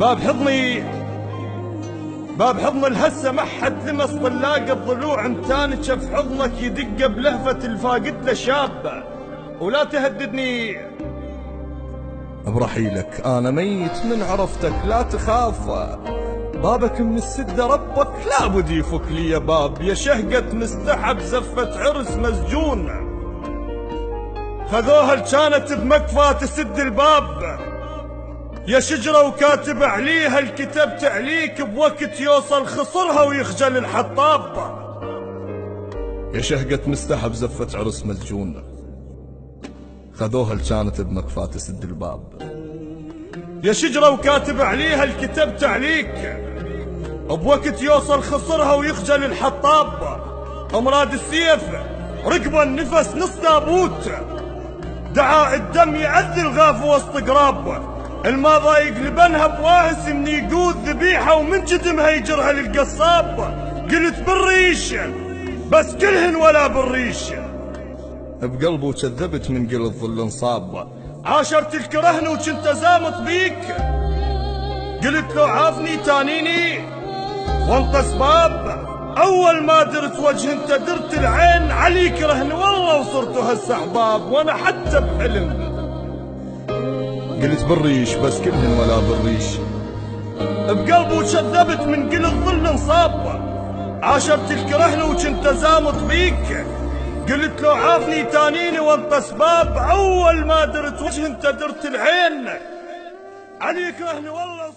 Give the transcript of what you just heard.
باب حضني باب حضن الهسة ما حد لمس طلاق الضلوع. انتان شف حضنك يدق بلهفة الفاقد له شابة ولا تهددني. برحيلك أنا ميت من عرفتك لا تخاف. بابك من السدة ربك لابد يفك لي يا باب. يا شهقة مستحب زفة عرس مسجون. خذوها كانت بمكفى تسد الباب. يا شجرة وكاتب عليها الكتاب تعليك بوقت يوصل خصرها ويخجل الحطاب. يا شهقة مستحب زفة عرس مسجون خذوها كانت بمكفى تسد الباب. يا شجرة وكاتب عليها الكتاب تعليك بوقت يوصل خصرها ويخجل الحطاب. امراد السيف ركب النفس نص تابوت دعاء الدم يعذي الغاف وسط قراب. الماضى يقلبنها بواهس من يقود ذبيحة ومن جدمها يجرها للقصاب. قلت بالريش بس كلهن ولا بالريش بقلبه كذبت من قل الظل انصاب. عاشرت الكرهن وكنت زامط بيك. قلت لو عافني تانيني وانت أسباب. أول ما درت وجه انت درت العين عليك رهن والله وصرت هسه أحباب وأنا حتى بحلم. قلت بالريش بس كلهن ولا بالريش. بقلبه كذبت من قل الظل انصاب. عاشرت الكرهن وكنت زامط بيك قلت لو عافني تانيني وانت اسباب أول ما درت وجه انت درت العين. عليك رهن والله